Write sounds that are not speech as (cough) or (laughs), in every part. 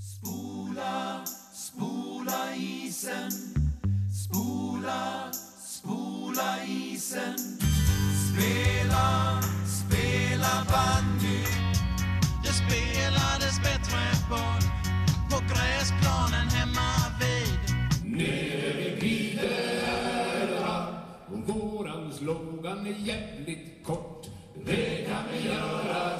Spola, spola isen. Spola, spola isen. Spela, spela bandy. Det spelades bättre boll på gräsplanen hemma vid. Och våran slogan är jävligt kort. Det kan vi göra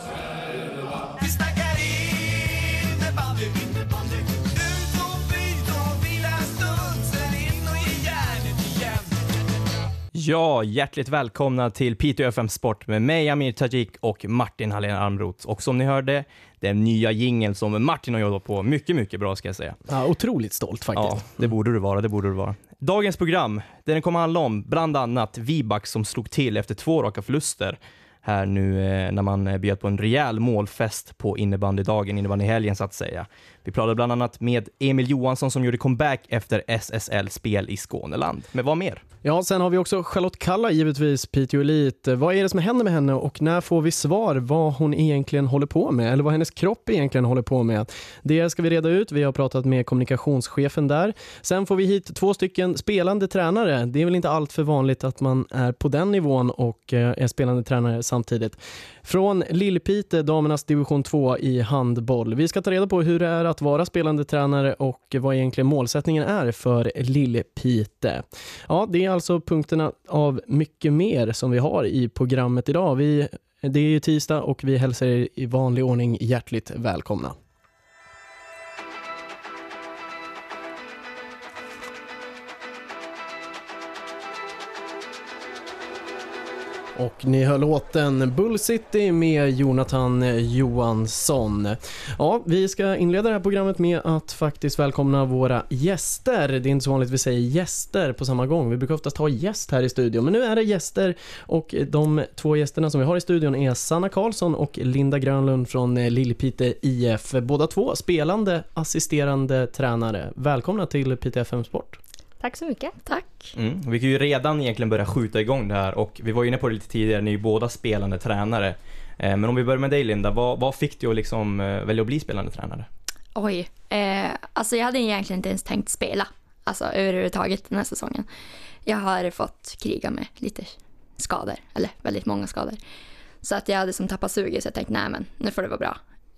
Ja, hjärtligt välkomna till Piteå FM Sport med mig Amir Tajik och Martin Hallén Almroth. Och som ni hörde, den nya jingeln som Martin har jobbat på mycket, mycket bra ska jag säga. Ja, otroligt stolt faktiskt. Ja, det borde du vara, det borde du vara. Dagens program, den kommer handla om bland annat Viback som slog till efter två raka förluster här nu eh, när man eh, bjöd på en rejäl målfest på innebandydagen, innebandyhelgen så att säga. Vi pratade bland annat med Emil Johansson som gjorde comeback efter SSL-spel i Skåneland. Men vad mer? Ja, sen har vi också Charlotte Kalla, givetvis Piteå Elite. Vad är det som händer med henne och när får vi svar vad hon egentligen håller på med eller vad hennes kropp egentligen håller på med? Det ska vi reda ut. Vi har pratat med kommunikationschefen där. Sen får vi hit två stycken spelande tränare. Det är väl inte allt för vanligt att man är på den nivån och eh, är spelande tränare samtidigt. Från Lillpite, damernas division 2 i handboll. Vi ska ta reda på hur det är att vara spelande tränare och vad egentligen målsättningen är för Lillpite. Ja, det är alltså punkterna av mycket mer som vi har i programmet idag. Vi, det är ju tisdag och vi hälsar er i vanlig ordning hjärtligt välkomna. Och ni hör låten Bull City med Jonathan Johansson. Ja, vi ska inleda det här programmet med att faktiskt välkomna våra gäster. Det är inte så vanligt vi säger gäster på samma gång. Vi brukar oftast ha gäst här i studion, men nu är det gäster och de två gästerna som vi har i studion är Sanna Karlsson och Linda Grönlund från Lillpite IF. Båda två spelande assisterande tränare. Välkomna till Pite FM Sport. Tack så mycket. Tack. Mm. Vi kan ju redan egentligen börja skjuta igång det här och vi var inne på det lite tidigare, ni är ju båda spelande tränare. Eh, Men om vi börjar med dig Linda, vad, vad fick du att liksom eh, välja att bli spelande tränare? Oj, eh, alltså jag hade egentligen inte ens tänkt spela, alltså överhuvudtaget den här säsongen. Jag har fått kriga med lite skador, eller väldigt många skador. Så att jag hade som tappat suget så jag tänkte nej men nu får det vara bra.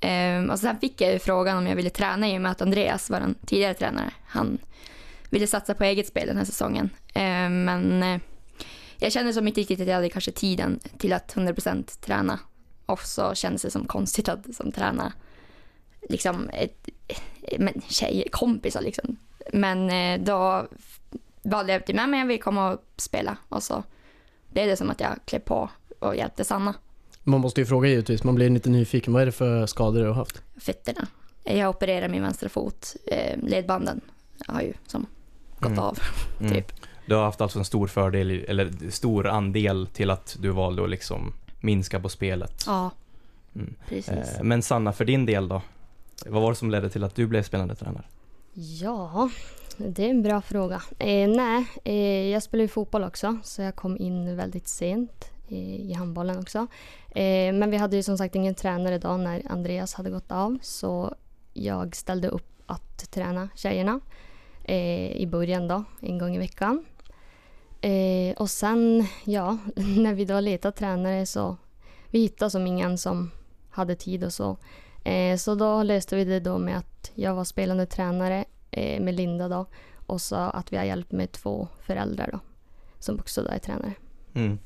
Eh, och sen fick jag ju frågan om jag ville träna i och med att Andreas var den tidigare tränare. Han ville satsa på eget spel den här säsongen. Eh, men eh, jag kände som inte riktigt att jag hade kanske tiden till att 100% träna. Och så kändes det som konstigt att som träna liksom ett, men tjejer, kompisar liksom. Men eh, då valde jag till mig, men jag vill komma och spela. Och så blev det som att jag klev på och hjälpte Sanna. Man måste ju fråga givetvis, man blir lite nyfiken. Vad är det för skador du har haft? Fötterna. Jag opererade min vänstra fot. Eh, ledbanden har ju som gått Mm. av, Mm. typ. Du har haft alltså en stor fördel, eller stor andel till att du valde att liksom minska på spelet. Ja, Mm. precis. Eh, Men Sanna, för din del då? Vad var det som ledde till att du blev spelande tränare? Ja, det är en bra fråga. Eh, nej, eh, jag spelar ju fotboll också så jag kom in väldigt sent eh, i handbollen också. Eh, men vi hade ju som sagt ingen tränare då när Andreas hade gått av så jag ställde upp att träna tjejerna Eh, i början då, en gång i veckan. Eh, och sen, ja, (laughs) när vi då letade tränare så vi hittade som ingen som hade tid och så. Eh, så då löste vi det då med att jag var spelande tränare eh, med Linda då och så att vi har hjälp med två föräldrar då som också då är tränare. Mm.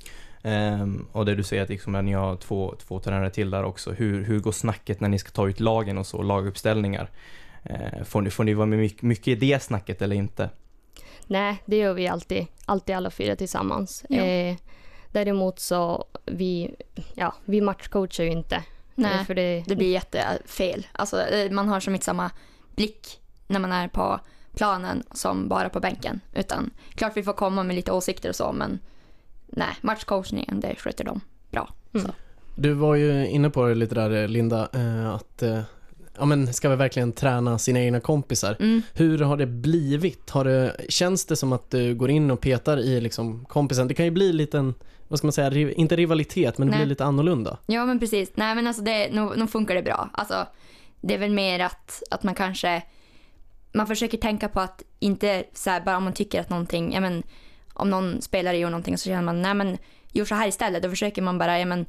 Um, och det du säger att liksom, när ni har två, två tränare till där också, hur, hur går snacket när ni ska ta ut lagen och så, laguppställningar? Eh, får, ni, får ni vara med mycket, mycket i det snacket eller inte? Nej, det gör vi alltid, alltid alla fyra tillsammans. Ja. Eh, däremot så vi, ja, vi matchcoachar ju inte. Nej, Eh, för det, det blir jättefel. Alltså, eh, man har som inte samma blick när man är på planen som bara på bänken. Utan klart vi får komma med lite åsikter och så, men nej, matchcoachningen, det sköter de bra. Mm. Så. Du var ju inne på det lite där Linda, att ja, men ska vi verkligen träna sina egna kompisar? Mm. Hur har det blivit? Har det, känns det som att du går in och petar i liksom kompisen? Det kan ju bli lite vad ska man säga, inte rivalitet men det Nej. blir lite annorlunda. Ja, men precis. Nej, men alltså det, nu, nu funkar det bra. Alltså, det är väl mer att, att man kanske man försöker tänka på att inte så här, bara om man tycker att någonting, ja men om någon spelare gör någonting så känner man nej men gör så här istället. Då försöker man bara, ja men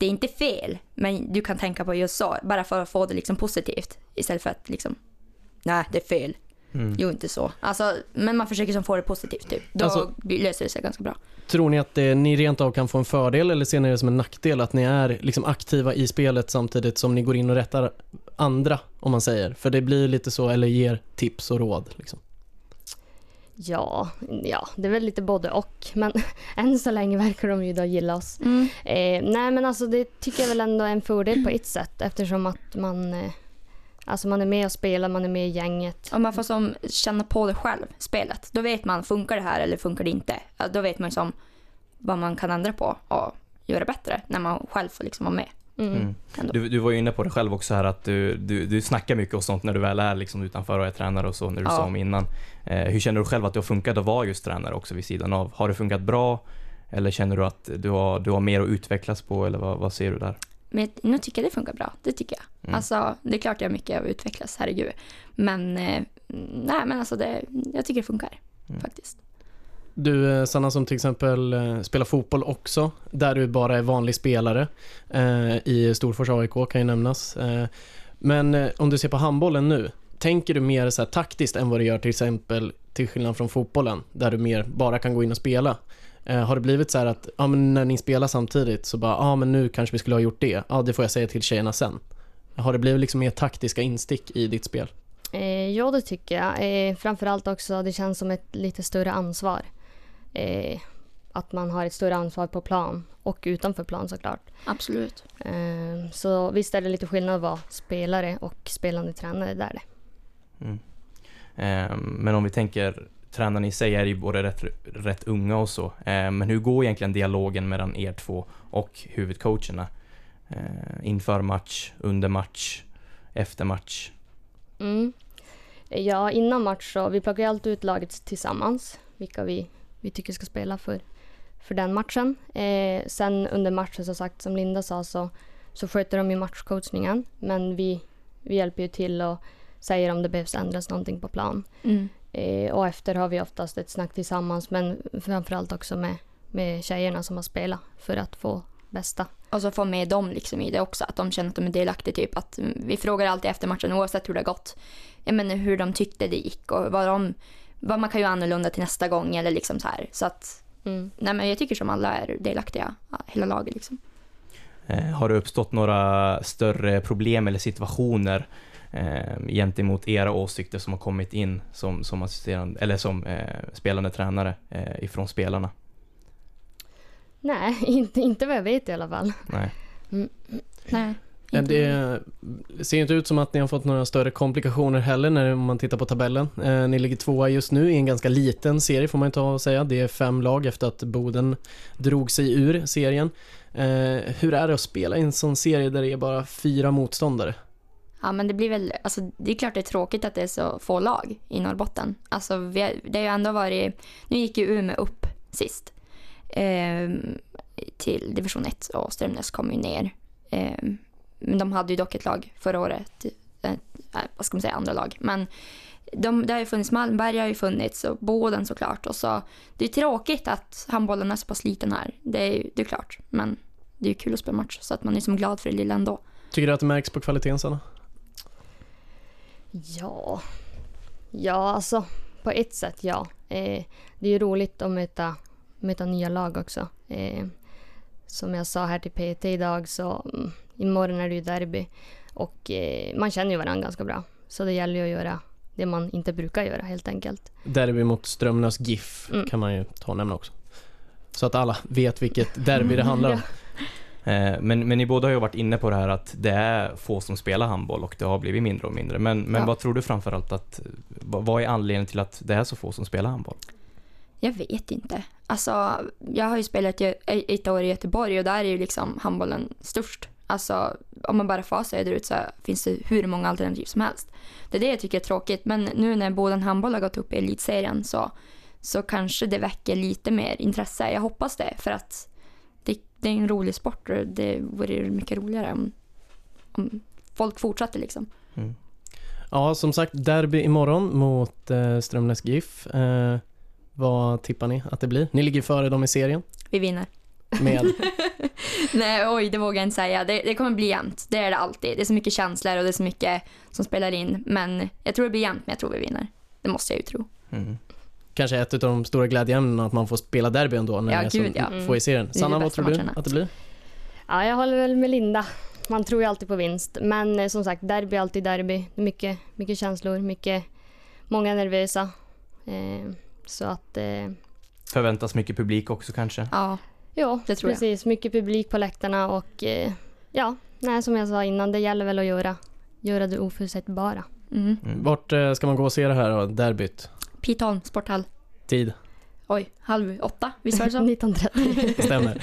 det är inte fel, men du kan tänka på just så, bara för att få det liksom positivt istället för att liksom, nej det är fel. Mm. Jo inte så. Alltså, men man försöker som få det positivt typ. Då Alltså- löser det sig ganska bra. Tror ni att det, ni rent av kan få en fördel eller ser ni det som en nackdel att ni är liksom aktiva i spelet samtidigt som ni går in och rättar andra, om man säger? För det blir lite så, eller ger tips och råd. Liksom. Ja, ja, det är väl lite både och. Men (laughs) än så länge verkar de ju då gilla oss. Mm. Eh, nej men alltså det tycker jag väl ändå är en fördel på ett sätt eftersom att man, eh, alltså man är med och spelar, man är med i gänget. Om man får som känna på det själv, spelet. Då vet man, funkar det här eller funkar det inte? Då vet man som vad man kan ändra på och göra bättre när man själv får liksom vara med. Mm. Mm. Du, du var ju inne på det själv också här att du, du, du snackar mycket och sånt när du väl är liksom utanför och är tränare och så, när du Ja. sa om innan. Eh, hur känner du själv att det har funkat att vara just tränare också vid sidan av? Har det funkat bra? Eller känner du att du har, du har mer att utvecklas på eller vad, vad ser du där? Men nu tycker jag det funkar bra, det tycker jag. Mm. Alltså, det är klart jag har mycket att utvecklas, herregud. Men, eh, nej men alltså det, jag tycker det funkar Mm. faktiskt. Du eh, Sanna som till exempel eh, spelar fotboll också, där du bara är vanlig spelare eh, i Storfors AIK kan ju nämnas. Eh, men eh, om du ser på handbollen nu, tänker du mer så här taktiskt än vad du gör till exempel till skillnad från fotbollen, där du mer bara kan gå in och spela? Eh, har det blivit så här att, ja men när ni spelar samtidigt så bara, ja men nu kanske vi skulle ha gjort det, ja det får jag säga till tjejerna sen. Har det blivit liksom mer taktiska instick i ditt spel? Ja, det tycker jag. Eh, framförallt också, det känns som ett lite större ansvar. Eh, att man har ett större ansvar på plan och utanför plan såklart. Absolut. Eh, så visst är det lite skillnad att vara spelare och spelande tränare där det. Mm. Eh, men om vi tänker, tränarna i sig är ju både rätt, rätt unga och så. Eh, men hur går egentligen dialogen mellan er två och huvudcoacherna? Eh, inför match, under match, efter match? Mm. Ja, innan match så vi plockar ju alltid ut laget tillsammans, vilka vi, vi tycker ska spela för, för den matchen. Eh, sen under matchen, som sagt, som Linda sa, så, så sköter de ju matchcoachningen. Men vi, vi hjälper ju till och säger om det behövs ändras någonting på plan. Mm. Eh, och efter har vi oftast ett snack tillsammans, men framförallt också med, med tjejerna som har spelat för att få bästa. Och så få med dem liksom i det också, att de känner att de är delaktiga. Typ. Att vi frågar alltid efter matchen, oavsett hur det har gått, jag menar, hur de tyckte det gick och vad, de, vad man kan göra annorlunda till nästa gång. Eller liksom så, här. så att, Mm. nej, men jag tycker som alla är delaktiga, hela laget. Liksom. Eh, har det uppstått några större problem eller situationer eh, gentemot era åsikter som har kommit in som, som assisterande, eller som eh, spelande tränare eh, ifrån spelarna? Nej, (laughs) inte, inte vad jag vet i alla fall. Nej. Nej, Ja, Det ser inte ut som att ni har fått några större komplikationer heller när man tittar på tabellen. Eh, ni ligger tvåa just nu i en ganska liten serie får man ju ta och säga. Det är fem lag efter att Boden drog sig ur serien. Eh, hur är det att spela i en sån serie där det är bara fyra motståndare? Ja, men det blir väl, alltså, det är klart det är tråkigt att det är så få lag i Norrbotten. Alltså, vi det har ju ändå varit, nu gick ju Umeå upp sist ehm, till division 1 och Strömnäs kom ju ner. Men de hade ju dock ett lag förra året, eh, eh, vad ska man säga, andra lag. Men de, det har ju funnits, Malmberg har ju funnits och Boden såklart. Och så, det är tråkigt att handbollen är så pass liten här, det är, ju- det är klart. Men det är ju kul att spela match så att man är som glad för det lilla ändå. Tycker du att det märks på kvaliteten Sanna? Ja, ja alltså på ett sätt ja. Eh, det är ju roligt att möta, möta nya lag också. Eh, som jag sa här till PT idag så mm, imorgon är det ju derby och eh, man känner ju varandra ganska bra. Så det gäller ju att göra det man inte brukar göra helt enkelt. Derby mot Strömnäs GIF Mm. kan man ju ta och nämna också. Så att alla vet vilket derby det (laughs) handlar om. Eh, Men, men ni båda har ju varit inne på det här att det är få som spelar handboll och det har blivit mindre och mindre. Men, men Ja. vad tror du framförallt att, vad vad är anledningen till att det är så få som spelar handboll? Jag vet inte. Alltså, jag har ju spelat i- ett år i Göteborg och där är ju liksom handbollen störst. Alltså, om man bara far söderut så finns det hur många alternativ som helst. Det är det jag tycker är tråkigt. Men nu när Boden handboll har gått upp i elitserien så, så kanske det väcker lite mer intresse. Jag hoppas det, för att det, det är en rolig sport och det vore mycket roligare om, om folk fortsatte liksom. Ja, som sagt, derby imorgon mot eh, Strömnäs GIF. Eh, vad tippar ni att det blir? Ni ligger före dem i serien Vi vinner. med (laughs) (laughs) Nej, oj, det vågar jag inte säga. Det, det kommer bli jämnt. Det är det alltid. Det är så mycket känslor och det är så mycket som spelar in. Men jag tror det blir jämnt, men jag tror vi vinner. Det måste jag ju tro. Mm. kanske ett av de stora glädjeämnena att man får spela derby ändå när Ja, gud, ja. få i serien. är Sanna, vad tror du att det blir? Ja, jag håller väl med Linda. Man tror ju alltid på vinst. Men eh, som sagt, derby är alltid derby. Det är mycket, mycket känslor, mycket, många nervösa. Eh, så att, eh, Förväntas mycket publik också kanske. Ja, ja, Det tror jag. precis. Mycket publik på läktarna och eh, ja, nej, som jag sa innan, det gäller väl att göra, göra det oförutsägbara. mm. Vart eh, ska man gå och se det här då, derbyt? Pitholm, sporthall. Tid? Oj, halv åtta, visst var det så? (laughs) 1930. Stämmer.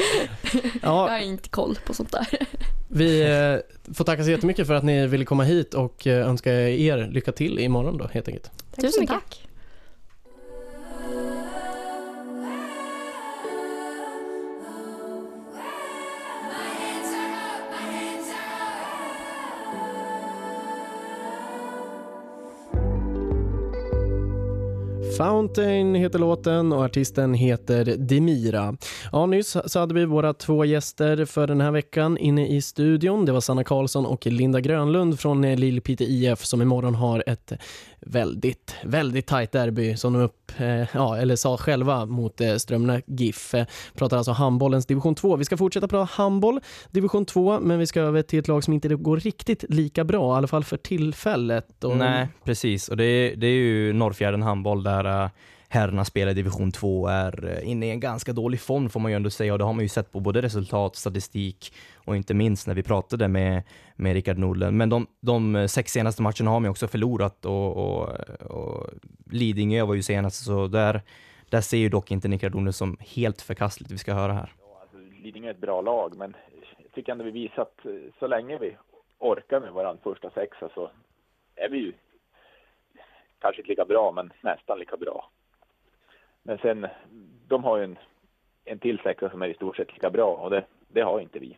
Jag Ja, har inte koll på sånt där. (laughs) vi eh, får tacka så jättemycket för att ni ville komma hit och eh, önska er lycka till imorgon då helt enkelt. Tack så Tusen mycket. tack. Fountain heter låten och artisten heter Demira. Ja, nyss så hade vi våra två gäster för den här veckan inne i studion. Det var Sanna Karlsson och Linda Grönlund från Lillpite IF som imorgon har ett väldigt, väldigt tajt derby som de upp, eh, ja, eller sa själva mot eh, Strömna GIF. Eh, pratar alltså handbollens division 2. Vi ska fortsätta prata handboll, division 2, men vi ska över till ett lag som inte går riktigt lika bra, i alla fall för tillfället. Och, Nej, precis. Och det är, det är ju Norrfjärden handboll där eh, herrarna spelar i division 2 är eh, inne i en ganska dålig form får man ju ändå säga och det har man ju sett på både resultat, statistik och inte minst när vi pratade med, med Rickard Nordlund. Men de, de eh, sex senaste matcherna har man ju också förlorat och, och, och Lidingö var ju senast så där, där ser ju dock inte Rickard Nordlund som helt förkastligt vi ska höra här. Ja, alltså, Lidingö är ett bra lag, men jag tycker ändå vi visat eh, så länge vi orkar med våran första sexa så är vi ju kanske inte lika bra, men nästan lika bra. Men sen, de har ju en, en till sexa som är i stort sett lika bra och det, det har inte vi.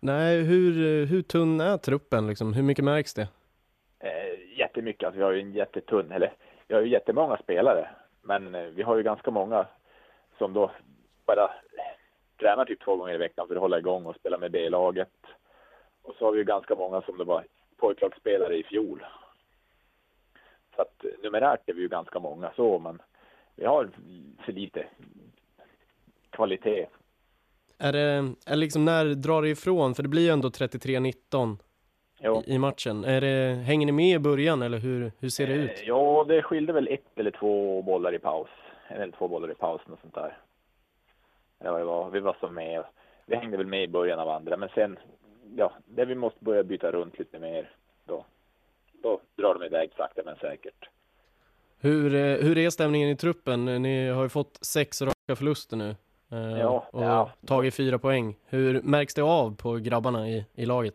Nej, hur, hur tunn är truppen liksom? Hur mycket märks det? Eh, jättemycket, alltså vi har ju en jättetunn, eller vi har ju jättemånga spelare, men eh, vi har ju ganska många som då bara tränar typ två gånger i veckan för att hålla igång och spela med B-laget. Och så har vi ju ganska många som det var pojklagsspelare i fjol. Så att eh, numerärt är vi ju ganska många så, men vi har för lite kvalitet. Är det, är liksom när drar det ifrån? För det blir ju ändå 33-19 Jo. i, i matchen. Är det, hänger ni med i början eller hur, hur ser det ut? Eh, Ja, det skilde väl ett eller två bollar i paus. En eller två bollar i pausen och sånt där. Det var, det var, vi var så med. Vi hängde väl med i början av andra, men sen, ja, där vi måste börja byta runt lite mer, då, då drar de iväg sakta men säkert. Hur, eh, hur är stämningen i truppen? Ni har ju fått sex raka förluster nu. Eh, Ja, och ja. tagit fyra poäng. Hur märks det av på grabbarna i, i laget?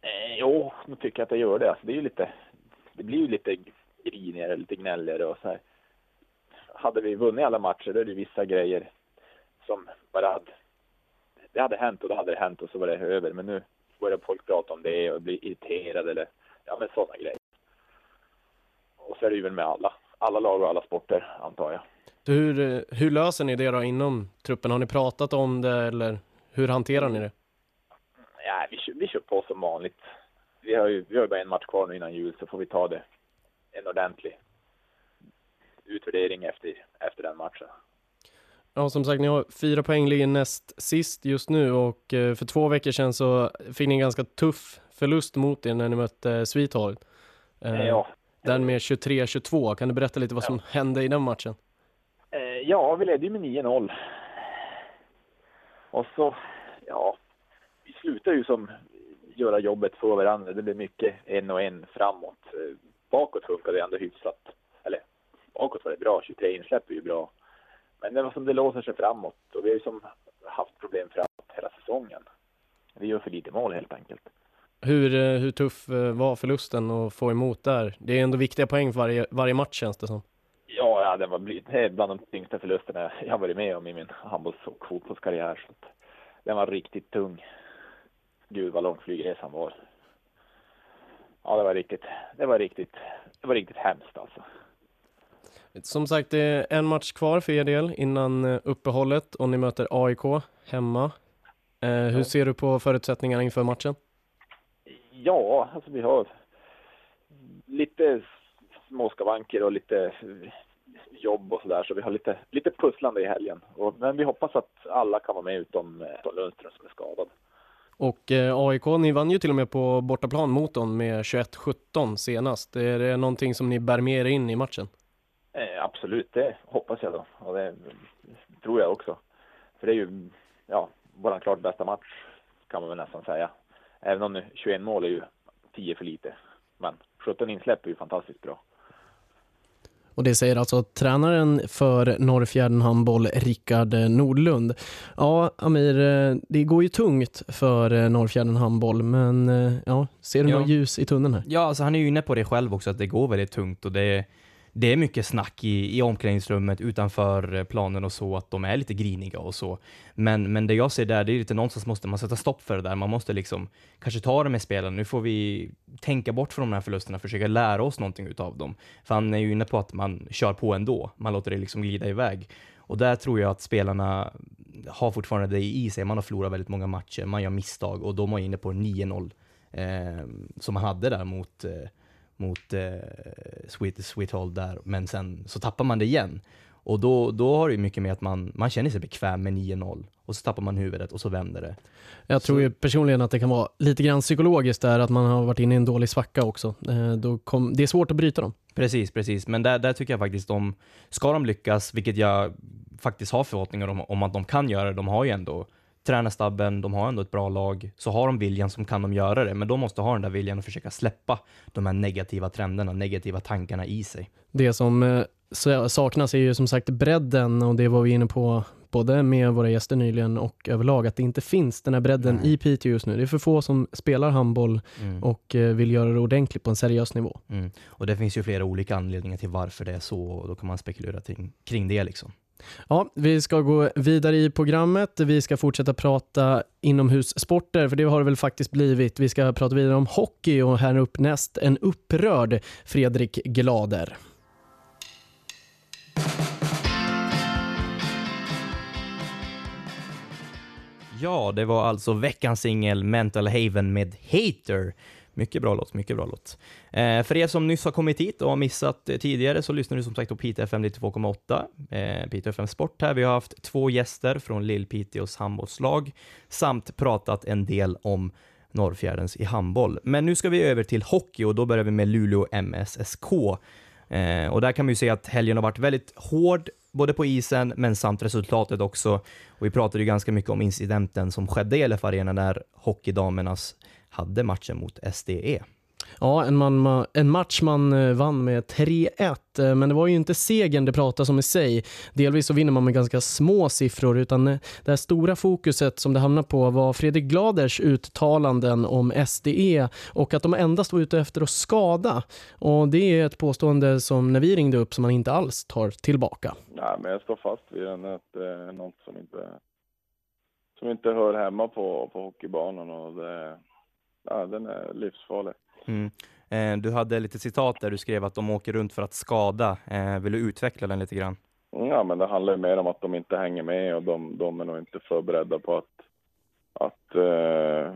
Eh, jo, nu tycker jag att det gör det. Alltså, det är ju lite, det blir ju lite grinigare, lite gnälligare och så här. Hade vi vunnit alla matcher, då är det vissa grejer som bara hade, det hade hänt och då hade det hänt och så var det över. Men nu börjar folk prata om det och bli irriterade eller, ja men sådana grejer. Och så är det ju väl med alla, alla lag och alla sporter, antar jag. Hur, hur löser ni det då inom truppen? Har ni pratat om det eller hur hanterar ni det? Ja, vi, vi kör på som vanligt. Vi har ju vi har bara en match kvar nu innan jul så får vi ta det en ordentlig utvärdering efter, efter den matchen. Ja, som sagt, ni har fyra poäng, ligger näst sist just nu och eh, för två veckor sedan så fick ni en ganska tuff förlust mot er när ni mötte eh, Sweetheart. Eh, Ja, Den med 23-22. Kan du berätta lite vad som hände i den matchen? Ja, vi ledde ju med 9-0. Och så, ja, vi slutade ju som göra jobbet för varandra. Det blev mycket en och en framåt. Eh, bakåt funkade det ändå hyfsat. Eller bakåt var det bra, 23 insläpp är ju bra. Men det var som det låser sig framåt och vi har ju som haft problem framåt hela säsongen. Vi gör för lite mål helt enkelt. Hur, eh, hur tuff eh, var förlusten att få emot där? Det är ändå viktiga poäng för varje, varje match känns det som. Ja, det, var, det är bland de tyngsta förlusterna jag varit med om i min handbolls och fotbollskarriär. Så den var riktigt tung. Gud vad lång flygresan var. ja, det var riktigt, det var riktigt, det var riktigt hemskt alltså. Som sagt, det är en match kvar för er del innan eh, uppehållet och ni möter AIK hemma. Eh, hur ser du på förutsättningarna inför matchen? Ja, alltså vi har lite småskavanker och lite jobb och sådär, så vi har lite, lite pusslande i helgen. Och, men vi hoppas att alla kan vara med utom, eh, Lundström som är skadad. Och eh, AIK, ni vann ju till och med på bortaplan mot dem med 21-17 senast. Är det någonting som ni bär med er in i matchen? Eh, absolut, det hoppas jag då. Och det tror jag också. För det är ju, ja, vår klart bästa match kan man väl nästan säga. Även om nu 21 mål är ju 10 för lite. Men 17 insläpp är ju fantastiskt bra. Och det säger alltså tränaren för Norrfjärden Handboll, Rickard Nordlund. Ja, Amir, eh, det går ju tungt för eh, Norrfjärden Handboll, men eh, ja, ser du Ja. något ljus i tunneln här? Ja, alltså han är ju inne på det själv också, att det går väldigt tungt och det det är mycket snack i, i omklädningsrummet utanför eh, planen och så, att de är lite griniga och så. Men, men det jag ser där, det är lite någonstans måste man sätta stopp för det där. Man måste liksom kanske ta det med spelarna. Nu får vi tänka bort från de här förlusterna, försöka lära oss någonting utav dem. För han är ju inne på att man kör på ändå. Man låter det liksom glida iväg. Och där tror jag att spelarna har fortfarande det i sig. Man har förlorat väldigt många matcher, man gör misstag och de var inne på 9-0 eh, som man hade där mot, eh, mot eh, Sweet, Sweet Hall där, men sen så tappar man det igen. Och då, då har det mycket med att man, man känner sig bekväm med 9-0 och så tappar man huvudet och så vänder det. Jag tror Så- ju personligen att det kan vara lite grann psykologiskt där, att man har varit inne i en dålig svacka också. Eh, Då kom, det är svårt att bryta dem. Precis, precis. Men där, där tycker jag faktiskt de, ska de lyckas, vilket jag faktiskt har förhoppningar om, om att de kan göra de har ju ändå tränarstabben, de har ändå ett bra lag, så har de viljan så kan de göra det. Men de måste ha den där viljan och försöka släppa de här negativa trenderna, negativa tankarna i sig. Det som eh, sa- saknas är ju som sagt bredden och det var vi inne på både med våra gäster nyligen och överlag, att det inte finns den här bredden Nej. i Piteå just nu. Det är för få som spelar handboll Mm. och eh, vill göra det ordentligt på en seriös nivå. Mm. Och det finns ju flera olika anledningar till varför det är så och då kan man spekulera kring, kring det liksom. Ja, vi ska gå vidare i programmet. Vi ska fortsätta prata inomhussporter, för det har det väl faktiskt blivit. Vi ska prata vidare om hockey och här upp näst en upprörd Fredrik Glader. Ja, det var alltså veckans singel Mental Haven med Hater. Mycket bra låt, mycket bra låt. Eh, för er som nyss har kommit hit och har missat eh, tidigare så lyssnar du som sagt på Piteå FM 92,8. Eh, Piteå FM Sport här. Vi har haft två gäster från Lill-Piteås handbollslag samt pratat en del om Norrfjärdens i handboll. Men nu ska vi över till hockey och då börjar vi med Luleå MSSK. Eh, och där kan vi ju se att helgen har varit väldigt hård, både på isen men samt resultatet också. Och vi pratade ju ganska mycket om incidenten som skedde i LF Arena när hockeydamernas hade matchen mot. SDE. Ja, en, man, ma- en match man eh, vann med 3-1, eh, men det var ju inte segern det pratas om i sig. Delvis så vinner man med ganska små siffror, utan eh, det här stora fokuset som det hamnar på var Fredrik Gladers uttalanden om SDE och att de endast var ute efter att skada. Och det är ett påstående som när vi ringde upp som man inte alls tar tillbaka. Nej, men jag står fast vid den att det är något som inte, som inte hör hemma på, på hockeybanan och det, ja, den är livsfarlig. Mm. Eh, du hade lite citat där du skrev att de åker runt för att skada. Eh, vill du utveckla den lite grann? Ja, men det handlar ju mer om att de inte hänger med och de, de är nog inte förberedda på att, att eh,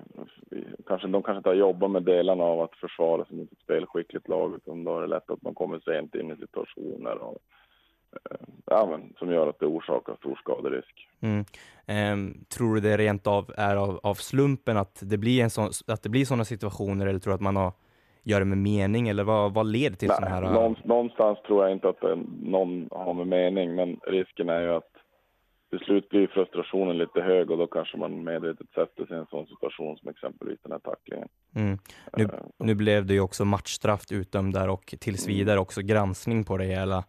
kanske, de kanske inte har jobbat med delarna av att försvara sig mot ett spelskickligt lag, utan då är det lätt att man kommer sent in i situationer och, ja, men, som gör att det orsakar stor skaderisk. Mm. Ehm, tror du det rent av är av, av slumpen att det blir en sån, att det blir sådana situationer eller tror du att man har, gör det med mening eller vad, vad leder till sådana här? Någon, någonstans tror jag inte att någon har med mening, men risken är ju att till slut blir frustrationen lite hög och då kanske man medvetet sätter sig i en sån situation som exempelvis den här tacklingen. Mm. Nu, Eh, nu blev det ju också matchstraff utdömd där och tills Mm. vidare också granskning på det hela.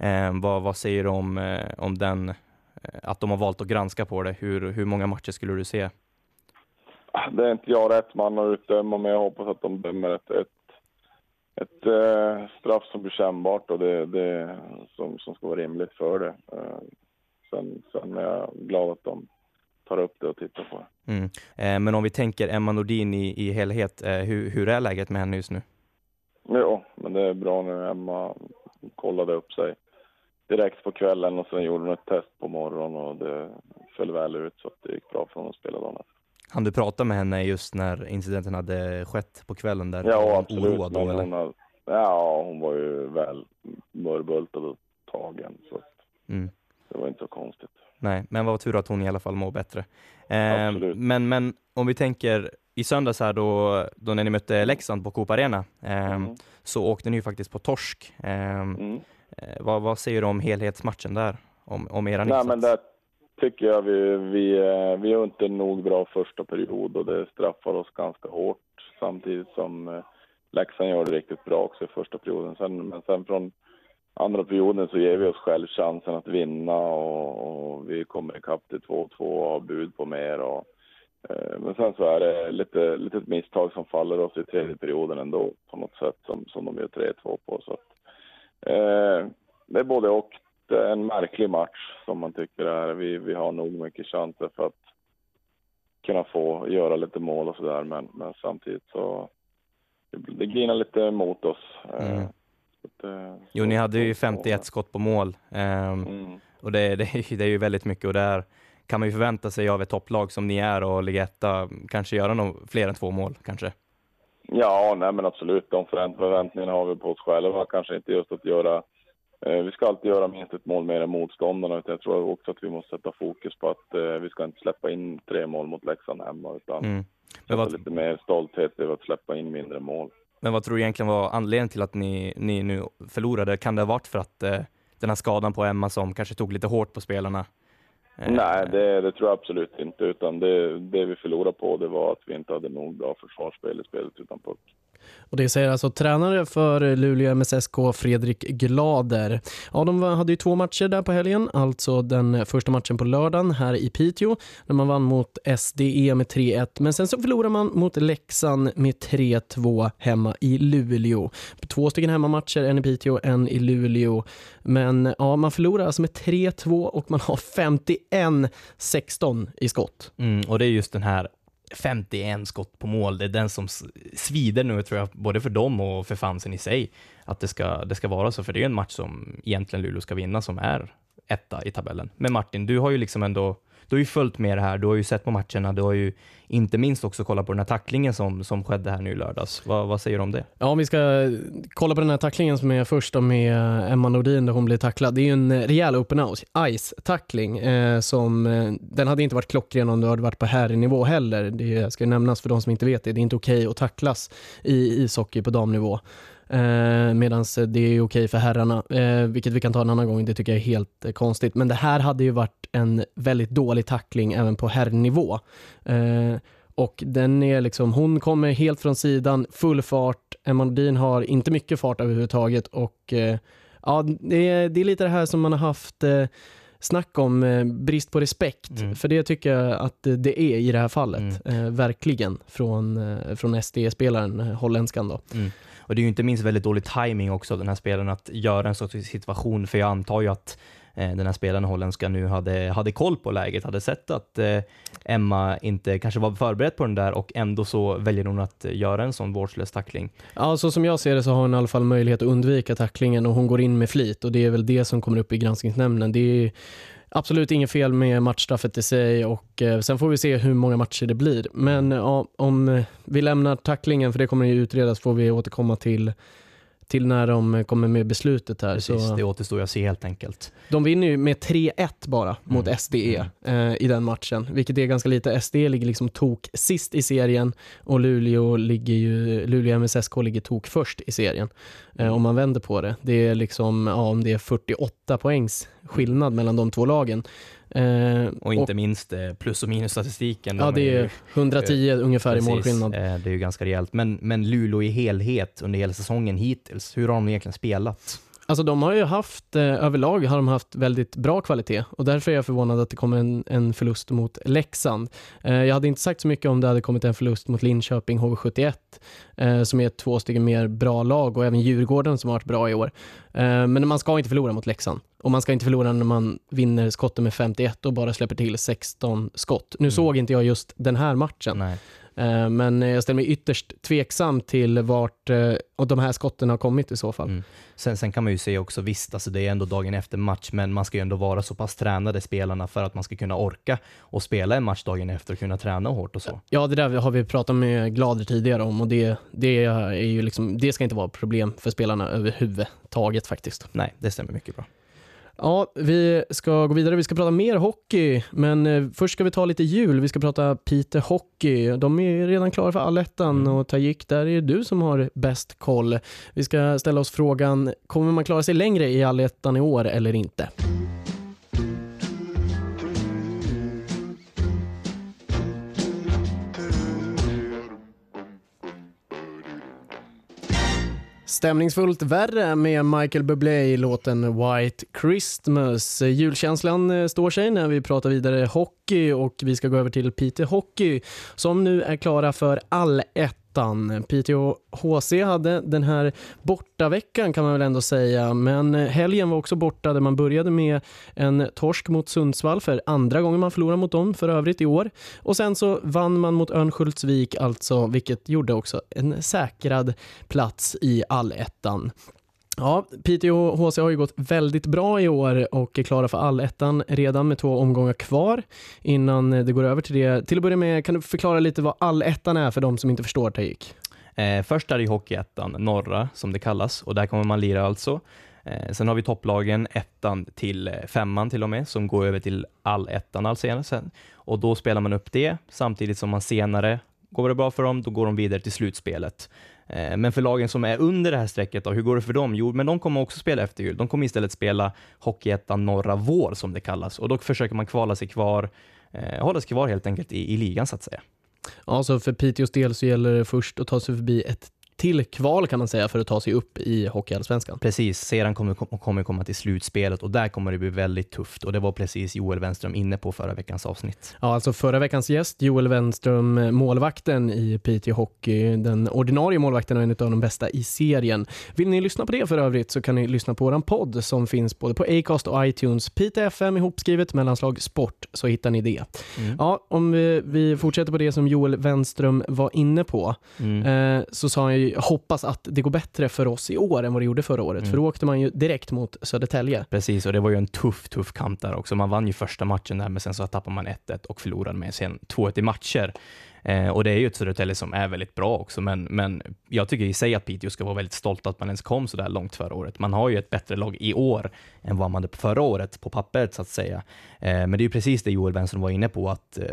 Ehm, vad, vad säger du om, eh, om den, eh, att de har valt att granska på det? Hur, hur många matcher skulle du se? Det är inte jag rätt man att utdöma, men jag hoppas att de dömer ett, ett, ett eh, straff som blir kännbart och det, det som, som ska vara rimligt för det. Eh, sen, sen är jag glad att de tar upp det och tittar på det. Mm. Eh, men om vi tänker Emma Nordin i, i helhet, eh, hur, hur är läget med henne just nu? Jo, men det är bra nu. Emma kollade upp sig direkt på kvällen och sen gjorde hon ett test på morgonen och det föll väl ut så att det gick bra för henne att spela dagen efter. Han du prata med henne just när incidenten hade skett på kvällen där? Ja, absolut. Oroad då, eller? hon, ja, hon var ju väl mörbultad och tagen så Mm. det var inte så konstigt. Nej, men vad tur att hon i alla fall mår bättre. Eh, men, men om vi tänker i söndags här då, då när ni mötte Leksand på Coop Arena, eh, Mm. så åkte ni ju faktiskt på torsk. Eh, Mm. Eh, vad, vad säger du om helhetsmatchen där? Om, om era Nej, insats? men där tycker jag vi, vi, eh, vi är inte nog bra första period och det straffar oss ganska hårt samtidigt som eh, Leksand gör det riktigt bra också i första perioden. Sen, men sen från andra perioden så ger vi oss själv chansen att vinna och, och vi kommer ikapp till 2-2 och har bud på mer. Och, eh, men sen så är det lite litet misstag som faller oss i tredje perioden ändå på något sätt som, som de gör 3-2 på. Så att, eh, det är både och. Det är en märklig match som man tycker är. Vi, vi har nog mycket chanser för att kunna få göra lite mål och sådär men, men samtidigt så det, det grinar lite mot oss. Eh, Mm. att, eh, Jo, ni hade ju så- 51 skott på mål. ehm, Mm. Och det, det, är ju- det är ju väldigt mycket och där kan man ju förvänta sig av ett topplag som ni är och ligga etta, kanske göra nog fler än två mål kanske. Ja, nej men absolut. De förvänt- förväntningarna har vi på oss själva. Kanske inte just att göra... Eh, vi ska alltid göra minst ett mål mer än motståndarna. Utan jag tror också att vi måste sätta fokus på att eh, vi ska inte släppa in tre mål mot Leksand hemma. Utan Mm. Men, vad, lite mer stolthet över att släppa in mindre mål. men vad tror du egentligen var anledningen till att ni, ni nu förlorade? Kan det ha varit för att eh, den här skadan på Emma som kanske tog lite hårt på spelarna? Eh. Nej, det, det tror jag absolut inte. Utan det, det vi förlorade på det var att vi inte hade nog bra försvarsspel i spelet utan puck. Och det säger alltså tränare för Luleå MSSK, Fredrik Glader. Ja, de hade ju två matcher där på helgen, alltså den första matchen på lördagen här i Piteå, när man vann mot SDE med 3-1, men sen så förlorade man mot Leksand med 3-2 hemma i Luleå. Två stycken hemmamatcher, en i Piteå, en i Luleå. Men ja, man förlorar alltså med 3-2 och man har 51-16 i skott. Mm, och det är just den här 51 skott på mål, det är den som svider nu tror jag, både för dem och för fansen i sig, att det ska, det ska vara så, för det är ju en match som egentligen Luleå ska vinna, som är etta i tabellen. Men Martin, du har ju liksom ändå, du har ju följt med det här, du har ju sett på matcherna, du har ju inte minst också kollat på den här tacklingen som, som skedde här nu i lördags. Vad, vad säger du om det? Ja, om vi ska kolla på den här tacklingen som är först då med Emma Nordin där hon blir tacklad. Det är ju en rejäl open ice-tackling. Eh, som, eh, den hade inte varit klockren om du hade varit på herrnivå heller. Det ska ju nämnas för de som inte vet det. Det är inte okej att tacklas i ishockey på damnivå. Eh, Medan det är okej för herrarna, eh, vilket vi kan ta en annan gång. Det tycker jag är helt eh, konstigt. Men det här hade ju varit en väldigt dålig tackling även på herrnivå. Eh, och den är liksom, hon kommer helt från sidan, full fart. Emma Nordin har inte mycket fart överhuvudtaget och eh, ja, det är, det är lite det här som man har haft eh, snack om, eh, brist på respekt. Mm. För det tycker jag att det är i det här fallet. Eh, verkligen från, eh, från SD-spelaren, eh, holländskan då. Och det är ju inte minst väldigt dålig timing också den här spelaren att göra en sorts situation, för jag antar ju att Eh, den här spelaren, holländska, nu hade, hade koll på läget, hade sett att eh, Emma inte kanske var förberedd på den där och ändå så väljer hon att göra en sån vårdslös tackling. Ja, så som jag ser det så har hon i alla fall möjlighet att undvika tacklingen och hon går in med flit och det är väl det som kommer upp i granskningsnämnden. Det är absolut inget fel med matchstraffet i sig och eh, sen får vi se hur många matcher det blir. Men ja, om vi lämnar tacklingen, för det kommer ju utredas, får vi återkomma till till när de kommer med beslutet här. Precis, så det återstår att se helt enkelt. de vinner ju med 3-1 bara mot Mm. SDE eh, i den matchen, vilket är ganska lite. SDE ligger liksom tok sist i serien och Luleå, ligger ju, Luleå MSSK ligger tok först i serien. Eh, om man vänder på det. Det är liksom, ja, om det är 48 poängs skillnad mellan de två lagen. Eh, Och inte minst eh, plus och minusstatistiken. Ja, de det ju- är 110 ungefär Precis, i målskillnad. eh, Det är ju ganska rejält. Men, men Luleå i helhet under hela säsongen hittills, hur har de egentligen spelat? Alltså de har ju haft, eh, överlag har de haft väldigt bra kvalitet och därför är jag förvånad att det kommer en, en förlust mot Leksand. Eh, jag hade inte sagt så mycket om det hade kommit en förlust mot Linköping HV71 eh, som är två stycken mer bra lag och även Djurgården som har varit bra i år. Eh, men man ska inte förlora mot Leksand och man ska inte förlora när man vinner skotten med 51 och bara släpper till 16 skott. Nu såg inte jag just den här matchen. Nej. Eh, Men jag ställer mig ytterst tveksam till vart eh, och de här skotten har kommit i så fall. Mm. Sen, sen kan man ju se också, visst, alltså det är ändå dagen efter match, men man ska ju ändå vara så pass tränade spelarna för att man ska kunna orka och spela en match dagen efter och kunna träna hårt och så. Ja, det där har vi pratat med Glader tidigare om och det, det, är ju liksom, det ska inte vara problem för spelarna överhuvudtaget faktiskt. Nej, det stämmer mycket bra. Ja, vi ska gå vidare. Vi ska prata mer hockey, men eh, först ska vi ta lite jul. Vi ska prata Piteå Hockey. De är redan klara för allettan och Tajik, där är du som har bäst koll. Vi ska ställa oss frågan, kommer man klara sig längre i allettan i år eller inte? Stämningsfullt värre med Michael Bublé i låten White Christmas. Julkänslan eh, står sig när vi pratar vidare hockey och vi ska gå över till Piteå Hockey som nu är klara för all ett ettan. Piteå HC hade den här bortaveckan kan man väl ändå säga, men eh, helgen var också borta där man började med en torsk mot Sundsvall för andra gången man förlorar mot dem för övrigt i år. Och sen så vann man mot Örnsköldsvik alltså, vilket gjorde också en säkrad plats i allettan. Ja, Piteå HC har ju gått väldigt bra i år och är klara för allettan redan med två omgångar kvar innan det går över till det. Till att börja med, kan du förklara lite vad allettan är för de som inte förstår Taik? Eh, först är det Hockeyettan, norra som det kallas, och där kommer man lira alltså. Eh, sen har vi topplagen, ettan till eh, femman till och med, som går över till allettan alltså sen. Och då spelar man upp det, samtidigt som man senare, går det bra för dem, då går de vidare till slutspelet. Eh, men för lagen som är under det här strecket, då, hur går det för dem? Jo, men de kommer också spela efter jul. De kommer istället spela Hockeyettan norra vår, som det kallas. Och då försöker man kvala sig kvar, eh, hålla sig kvar helt enkelt i, i ligan, så att säga. Ja, så för Piteås del så gäller det först att ta sig förbi ett till kval kan man säga för att ta sig upp i Hockeyallsvenskan. Precis, sedan kommer, kommer komma till slutspelet och där kommer det bli väldigt tufft och det var precis Joel Wenström inne på förra veckans avsnitt. Ja, alltså förra veckans gäst, Joel Wenström, målvakten i Piteå Hockey, den ordinarie målvakten och en av de bästa i serien. Vill ni lyssna på det för övrigt så kan ni lyssna på våran podd som finns både på Acast och iTunes. Piteå FM ihopskrivet mellanslag sport så hittar ni det. Mm. Ja, om vi, vi fortsätter på det som Joel Wenström var inne på Mm. eh, så sa han ju hoppas att det går bättre för oss i år än vad det gjorde förra året. Mm. För då åkte man ju direkt mot Södertälje. Precis, och det var ju en tuff, tuff kamp där också. Man vann ju första matchen där, men sen så tappade man 1-1 och förlorade med sen 2-1 i matcher. Eh, och det är ju ett Södertälje som är väldigt bra också, men, men jag tycker i sig att Piteå ska vara väldigt stolt att man ens kom så där långt förra året. Man har ju ett bättre lag i år än vad man hade förra året på pappret så att säga. Eh, men det är ju precis det Joel Benson var inne på, att eh,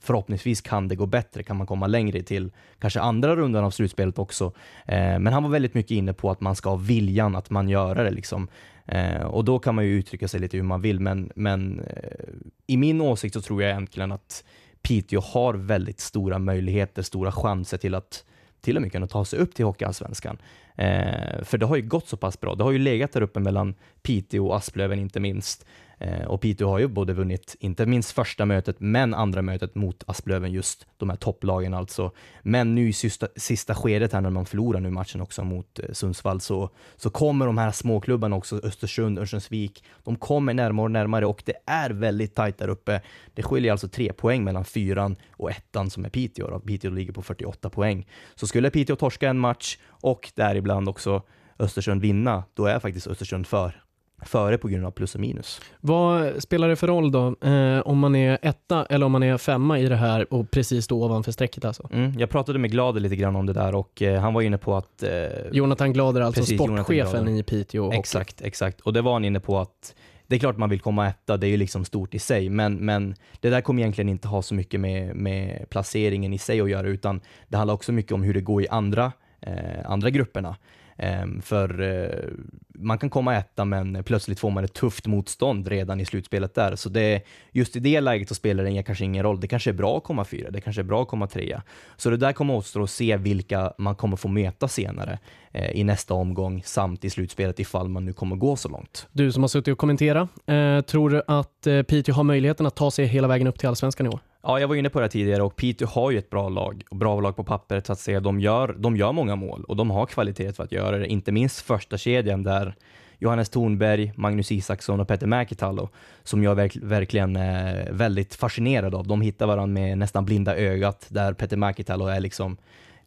förhoppningsvis kan det gå bättre, kan man komma längre till kanske andra rundan av slutspelet också. Eh, men han var väldigt mycket inne på att man ska ha viljan att man gör det liksom. Eh, och då kan man ju uttrycka sig lite hur man vill, men, men eh, i min åsikt så tror jag egentligen att Piteå har väldigt stora möjligheter, stora chanser till att till och med kunna ta sig upp till Hockeyallsvenskan. Eh, för det har ju gått så pass bra. Det har ju legat där uppe mellan Piteå och Asplöven inte minst. Eh, och Piteå har ju både vunnit, inte minst första mötet, men andra mötet mot Asplöven, just de här topplagen alltså. Men nu i sista, sista skedet här när man förlorar nu matchen också mot eh, Sundsvall så, så kommer de här småklubbarna också, Östersund, Örnsköldsvik, de kommer närmare och närmare och det är väldigt tajt där uppe. Det skiljer alltså tre poäng mellan fyran och ettan som är Piteå. Då. Piteå ligger på 48 poäng. Så skulle Piteå torska en match och däribland också Östersund vinna, då är faktiskt Östersund för före på grund av plus och minus. Vad spelar det för roll då eh, om man är etta eller om man är femma i det här och precis då ovanför strecket alltså? Mm, jag pratade med Glader lite grann om det där och eh, han var inne på att... Eh, Jonathan Glader, alltså Precis, sportchefen i Piteå. Exakt, exakt. Och det var han inne på att det är klart man vill komma etta, det är ju liksom stort i sig, men, men det där kommer egentligen inte ha så mycket med, med placeringen i sig att göra, utan det handlar också mycket om hur det går i andra, eh, andra grupperna. Ehm, för eh, man kan komma etta, men plötsligt får man ett tufft motstånd redan i slutspelet där. Så det, just i det läget så spelar det kanske ingen roll. Det kanske är bra att komma fyra, det kanske är bra att komma trea. Så det där kommer återstå att se vilka man kommer få möta senare eh, i nästa omgång samt i slutspelet ifall man nu kommer gå så långt. Du som har suttit och kommenterat, eh, tror du att Piteå har möjligheten att ta sig hela vägen upp till allsvenskan i år? Ja, jag var inne på det tidigare och Piteå har ju ett bra lag, och bra lag på pappret så att säga. De gör, de gör många mål och de har kvalitet för att göra det, inte minst första kedjan där Johannes Thornberg, Magnus Isaksson och Petter Mäkitalo som jag verk, verkligen är väldigt fascinerad av. De hittar varandra med nästan blinda ögat där Petter Mäkitalo är liksom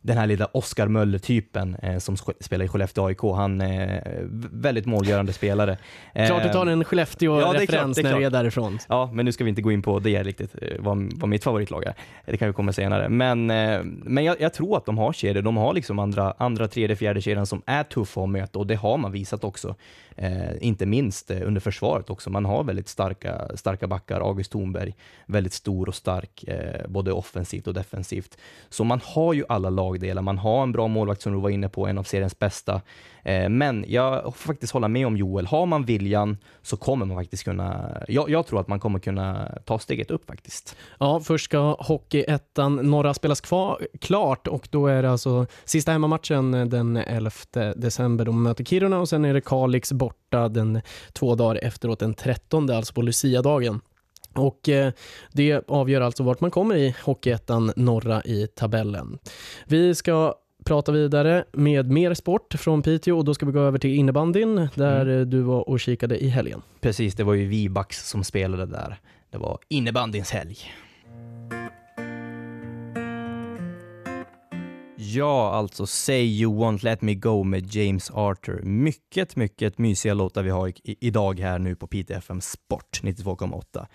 den här lilla Oskar Möller-typen eh, som spelar i Skellefteå AIK. Han är väldigt målgörande spelare. Klart du tar en Ja, Skellefteå-referens är när du är därifrån. Ja, men nu ska vi inte gå in på det riktigt, eh, vad, vad mitt favoritlag är. Det kan vi komma senare. Men, eh, men jag, jag tror att de har kedjor. De har liksom andra, andra tredje, fjärde kedjan som är tuffa att möta och det har man visat också. Eh, inte minst eh, under försvaret också. Man har väldigt starka, starka backar. August Thornberg, väldigt stor och stark, eh, både offensivt och defensivt. Så man har ju alla lagdelar. Man har en bra målvakt som du var inne på, en av seriens bästa. Eh, men jag får faktiskt hålla med om Joel. Har man viljan så kommer man faktiskt kunna, jag, jag tror att man kommer kunna ta steget upp faktiskt. Ja, först ska Hockeyettan norra spelas kvar, klart och då är det alltså sista hemmamatchen den 11 december. De möter Kiruna och sen är det Kalix borta den två dagar efteråt, den 13, alltså på Lucia-dagen. Och eh, det avgör alltså vart man kommer i Hockeyettan norra i tabellen. Vi ska prata vidare med mer sport från Piteå och då ska vi gå över till innebandyn där eh, du var och kikade i helgen. Precis, det var ju Vibax som spelade där. Det var innebandyns helg. Ja, alltså Say You Won't Let Me Go med James Arthur. Mycket, mycket mysiga låtar vi har i, idag här nu på Piteå FM Sport 92,8.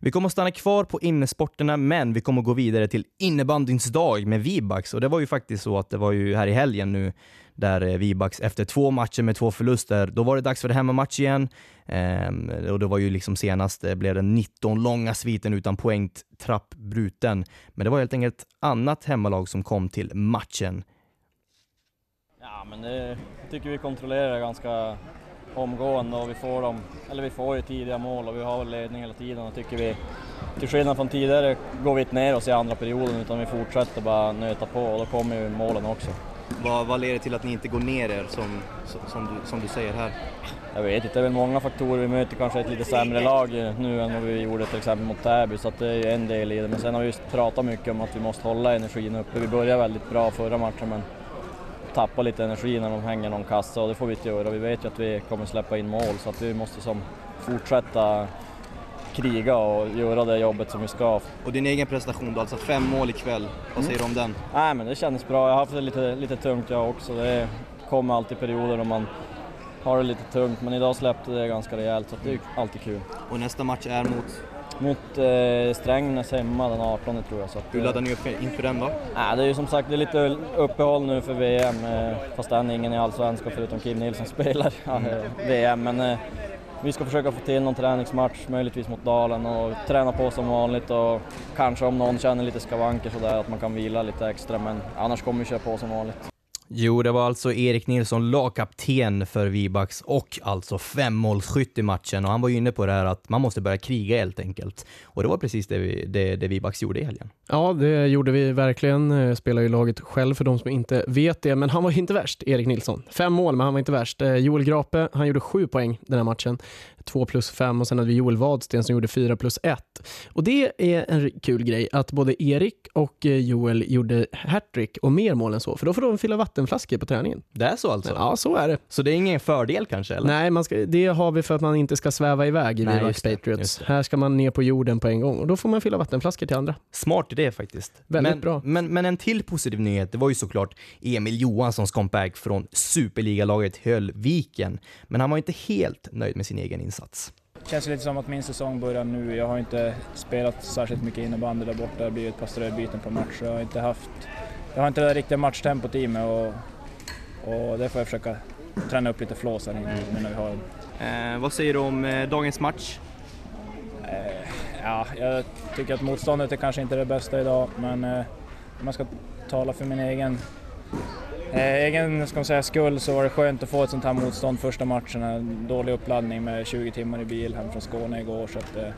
Vi kommer att stanna kvar på innesporterna, men vi kommer att gå vidare till innebandyns dag med Vibax. Och det var ju faktiskt så att det var ju här i helgen nu där eh, Vibax efter två matcher med två förluster, då var det dags för det hemmamatch igen. Ehm, och det var ju liksom senast det blev den 19 långa sviten utan poängtrapp bruten. Men det var helt enkelt ett annat hemmalag som kom till matchen. Ja, men det tycker vi kontrollerar ganska omgående och vi får dem, eller vi får ju tidiga mål och vi har ledning hela tiden och tycker vi, till skillnad från tidigare, går vi inte ner oss i andra perioden utan vi fortsätter bara nöta på och då kommer ju målen också. Vad, vad leder till att ni inte går ner er som, som, du, som du säger här? Jag vet inte, det är väl många faktorer. Vi möter kanske ett lite sämre lag nu än vad vi gjorde till exempel mot Täby, så att det är ju en del i det. Men sen har vi just pratat mycket om att vi måste hålla energin uppe. Vi började väldigt bra förra matchen men tappar lite energi när de hänger någon kassa och det får vi inte göra. Vi vet ju att vi kommer släppa in mål så att vi måste som fortsätta kriga och göra det jobbet som vi ska. Och din egen prestation då, alltså fem mål ikväll. Vad säger du om den? Nej men det kändes bra. Jag har haft det lite, lite tungt jag också. Det kommer alltid perioder då man har det lite tungt men idag släppte det ganska rejält så det är alltid kul. Och nästa match är mot? Mot eh, Strängnäs hemma den 18 tror jag. Så att, Hur laddar ni upp inför den då? Nej, det är ju som sagt det är lite uppehåll nu för VM, eh, fast än ingen i Allsvenskan förutom Kim Nilsson spelar (laughs) eh, VM. Men eh, vi ska försöka få till någon träningsmatch, möjligtvis mot Dalen och träna på som vanligt och kanske om någon känner lite skavanker sådär att man kan vila lite extra men annars kommer vi köra på som vanligt. Jo, det var alltså Erik Nilsson, lagkapten för Vibax och alltså femmålsskytt i matchen. Och han var ju inne på det här att man måste börja kriga helt enkelt. Och det var precis det, vi, det, det Vibax gjorde i helgen. Ja, det gjorde vi verkligen. Eh, spelar ju laget själv för de som inte vet det, men han var inte värst, Erik Nilsson. Fem mål, men han var inte värst. Eh, Joel Grape, han gjorde sju poäng den här matchen. Två plus fem och sen hade vi Joel Wadsten som gjorde fyra plus ett. Och det är en kul grej att både Erik och eh, Joel gjorde hattrick och mer mål än så, för då får de fylla vattenflaskor på träningen. Det är så alltså? Ja, så är det. Så det är ingen fördel kanske? Eller? Nej, man ska, det har vi för att man inte ska sväva iväg i Vivax Patriots. det. Här ska man ner på jorden på en gång och då får man fylla vattenflaskor till andra. Smart idé faktiskt. Väldigt men, bra. Men, men en till positiv nyhet, det var ju såklart Emil Johanssons comeback från superligalaget Höllviken. Men han var inte helt nöjd med sin egen insats. Känns lite som att min säsong börjar nu. Jag har inte spelat särskilt mycket innebandy där borta. Det blir ett par ströbyten på match. Jag har inte haft... Jag har inte det riktiga matchtempot i mig och, och det får jag försöka träna upp lite flås här nu när vi har. Eh, vad säger du om eh, dagens match? Eh, ja, jag tycker att motståndet är kanske inte det bästa idag, men eh, om man ska tala för min egen, egen ska man säga, skull så var det skönt att få ett sånt här motstånd första matchen. En dålig uppladdning med 20 timmar i bil hem från Skåne igår. Så att, eh,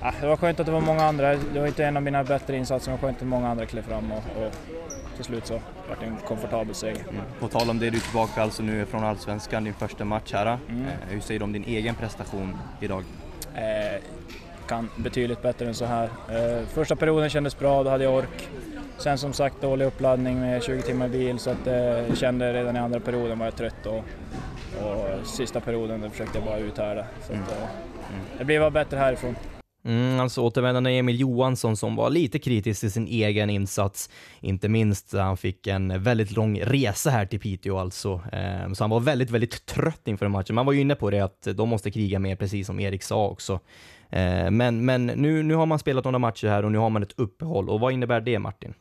ja, det var skönt att det var många andra. Det var inte en av mina bättre insatser, men skönt att många andra klev fram och, och till slut så var det en komfortabel seger. På tal om det, du är tillbaka alltså nu från Allsvenskan, din första match här. Mm. Eh, hur säger du om din egen prestation idag? Eh, kan betydligt bättre än så här. Eh, första perioden kändes bra, då hade jag ork. Sen som sagt dålig uppladdning med 20 timmar bil så att eh, jag kände redan i andra perioden var jag trött och, och sista perioden där försökte jag bara uthärda. Så Mm. att, eh, det blir bara bättre härifrån. Mm, alltså återvändande Emil Johansson som var lite kritisk till sin egen insats, inte minst när han fick en väldigt lång resa här till Piteå alltså. Eh, så han var väldigt, väldigt trött inför matchen. Man var ju inne på det att de måste kriga mer, precis som Erik sa också. Eh, men men nu, nu har man spelat några matcher här och nu har man ett uppehåll. Och vad innebär det Martin?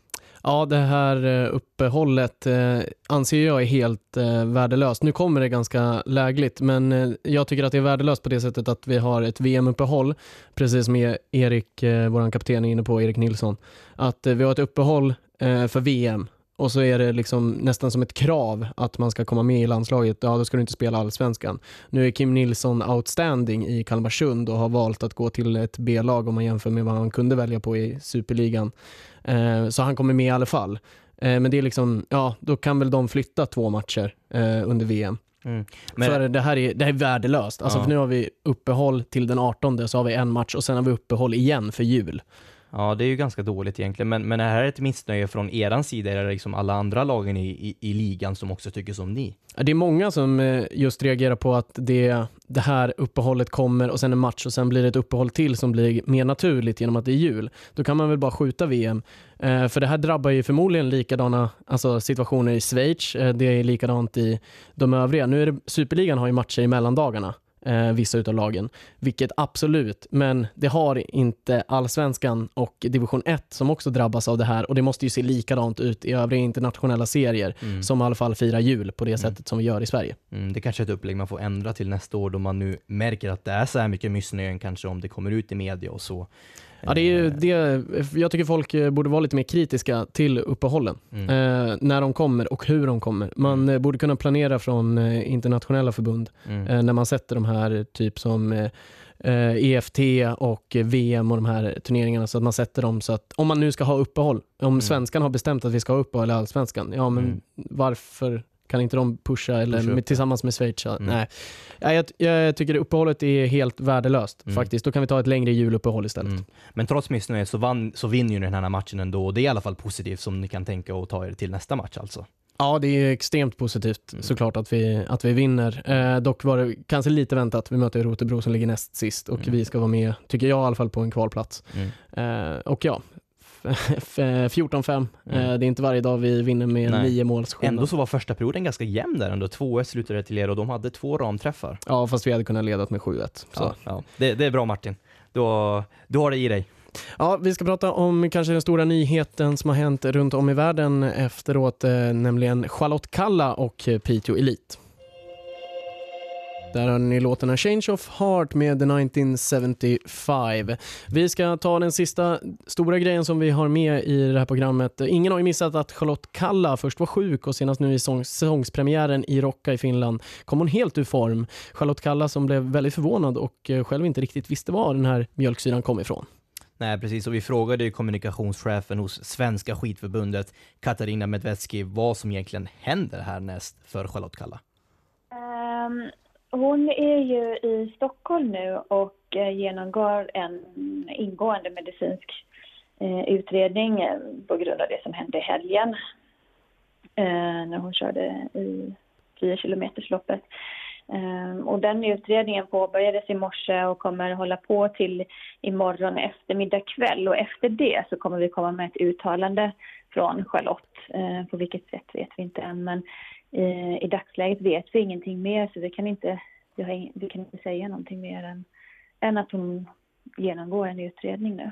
Ja, det här eh, uppehållet eh, anser jag är helt eh, värdelöst. Nu kommer det ganska lägligt, men jag tycker att det är värdelöst på det sättet att vi har ett VM-uppehåll, precis som e-, Erik, vår kapten är inne på, Erik Nilsson. Att vi har ett uppehåll för VM och så är det liksom nästan som ett krav att man ska komma med i landslaget. Ja, då ska du inte spela allsvenskan. Nu är Kim Nilsson outstanding i Kalmarsund och har valt att gå till ett B-lag om man jämför med vad han kunde välja på i superligan. Eh, så han kommer med i alla fall. Eh, men det är liksom, ja, då kan väl de flytta två matcher eh, under VM. Mm. Men- För det här är, det här är värdelöst. Alltså Ja. för nu har vi uppehåll till den 18, så har vi en match och sen har vi uppehåll igen för jul. Ja, det är ju ganska dåligt egentligen, men, men är det här ett missnöje från eran sida eller liksom alla andra lagen i, i, i ligan som också tycker som ni? Det är många som just reagerar på att det, det här uppehållet kommer och sen en match och sen blir det ett uppehåll till som blir mer naturligt genom att det är jul. Då kan man väl bara skjuta VM. Eh, för det här drabbar ju förmodligen likadana alltså situationer i Schweiz. Eh, det är likadant i de övriga. Nu är det, Superligan har ju matcher i mellandagarna. Eh, vissa utav lagen, vilket absolut, men det har inte allsvenskan och division 1 som också drabbas av det här och det måste ju se likadant ut i övriga internationella serier Mm. som i alla fall firar jul på det sättet som vi gör i Sverige. Mm, det kanske är ett upplägg man får ändra till nästa år då man nu märker att det är så här mycket missnöjen kanske om det kommer ut i media och så. Ja, det är ju det, jag tycker folk eh, borde vara lite mer kritiska till uppehållen. Mm. Eh, när de kommer och hur de kommer. Man eh, borde kunna planera från eh, internationella förbund Mm. eh, när man sätter de här typ som eh, eh, EFT och eh, VM och de här turneringarna så att man sätter dem så att om man nu ska ha uppehåll, om svenskan har bestämt att vi ska ha uppehåll i allsvenskan, ja men Mm. varför kan inte de pusha eller Pusha med, tillsammans med Schweiz? Mm. Nej, Ja, jag, jag tycker uppehållet är helt värdelöst Mm. faktiskt. Då kan vi ta ett längre juluppehåll istället. Mm. Men trots missnöjet så, vann, så vinner ju den här matchen ändå och det är i alla fall positivt som ni kan tänka och ta er till nästa match alltså. Ja, det är extremt positivt Mm. såklart att vi, att vi vinner. Eh, dock var det kanske lite väntat. Vi möter Rotebro som ligger näst sist och Mm. vi ska vara med, tycker jag i alla fall, på en kvalplats. Mm. Eh, och ja, 14-5. Mm. Eh, det är inte varje dag vi vinner med Nej. nio måls skillnad. Ändå så var första perioden ganska jämn där ändå. 2-1 slutade det till er och de hade två ramträffar. Ja, fast vi hade kunnat leda med 7-1. Så. Ja, ja. Det, det är bra Martin. Du har, du har det i dig. Ja, vi ska prata om kanske den stora nyheten som har hänt runt om i världen efteråt, eh, nämligen Charlotte Kalla och eh, Piteå Elite. Där har ni låten A Change of Heart med The 1975. Vi ska ta den sista stora grejen som vi har med i det här programmet. Ingen har ju missat att Charlotte Kalla först var sjuk och senast nu i sång- säsongspremiären i Rocka i Finland kom hon helt ur form. Charlotte Kalla som blev väldigt förvånad och eh, själv inte riktigt visste var den här mjölksyran kom ifrån. Nej, precis. Och vi frågade ju kommunikationschefen hos Svenska skidförbundet, Katarina Medvetski, vad som egentligen händer härnäst för Charlotte Kalla. Ehm, hon är ju i Stockholm nu och eh, genomgår en ingående medicinsk eh, utredning eh, på grund av det som hände i helgen när hon körde i 10 kilometersloppet. Ehm, och den utredningen påbörjades i morse och kommer hålla på till imorgon eftermiddag kväll och efter det så kommer vi komma med ett uttalande från Charlotte. Ehm, på vilket sätt vet vi inte än men Eh, i dagsläget vet vi ingenting mer så vi kan inte, vi har vi kan inte säga någonting mer än, än att hon genomgår en utredning nu.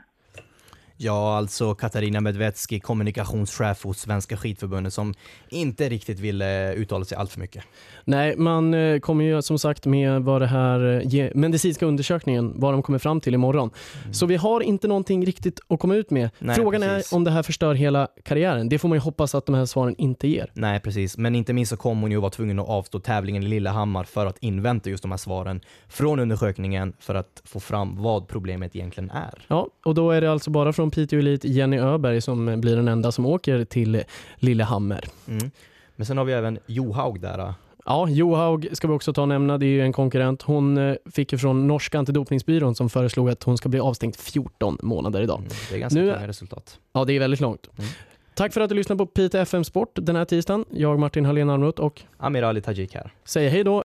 Ja, alltså Katarina Medvetski, kommunikationschef hos Svenska skidförbundet som inte riktigt ville uttala sig allt för mycket. Nej, man eh, kommer ju som sagt med vad det här eh, medicinska undersökningen, vad de kommer fram till imorgon. Så vi har inte någonting riktigt att komma ut med. Mm. Nej, Frågan precis. är om det här förstör hela karriären. Det får man ju hoppas att de här svaren inte ger. Nej, precis. Men inte minst så kommer hon ju vara tvungen att avstå tävlingen i Lillehammar för att invänta just de här svaren från undersökningen för att få fram vad problemet egentligen är. Ja, och då är det alltså bara från Piteå Elite Jenny Öberg som blir den enda som åker till Lillehammer. Mm. Men sen har vi även Johaug där. Ja, Johaug ska vi också ta och nämna, det är ju en konkurrent. Hon eh, fick ju från norska antidopningsbyrån som föreslog att hon ska bli avstängd 14 månader idag. Mm, det är ganska Nu- långa resultat. Ja, det är väldigt långt. Mm. Tack för att du lyssnade på Piteå FM Sport den här tisdagen. Jag, Martin Hallén Almroth och Amir Ali Tajik här. säger hej då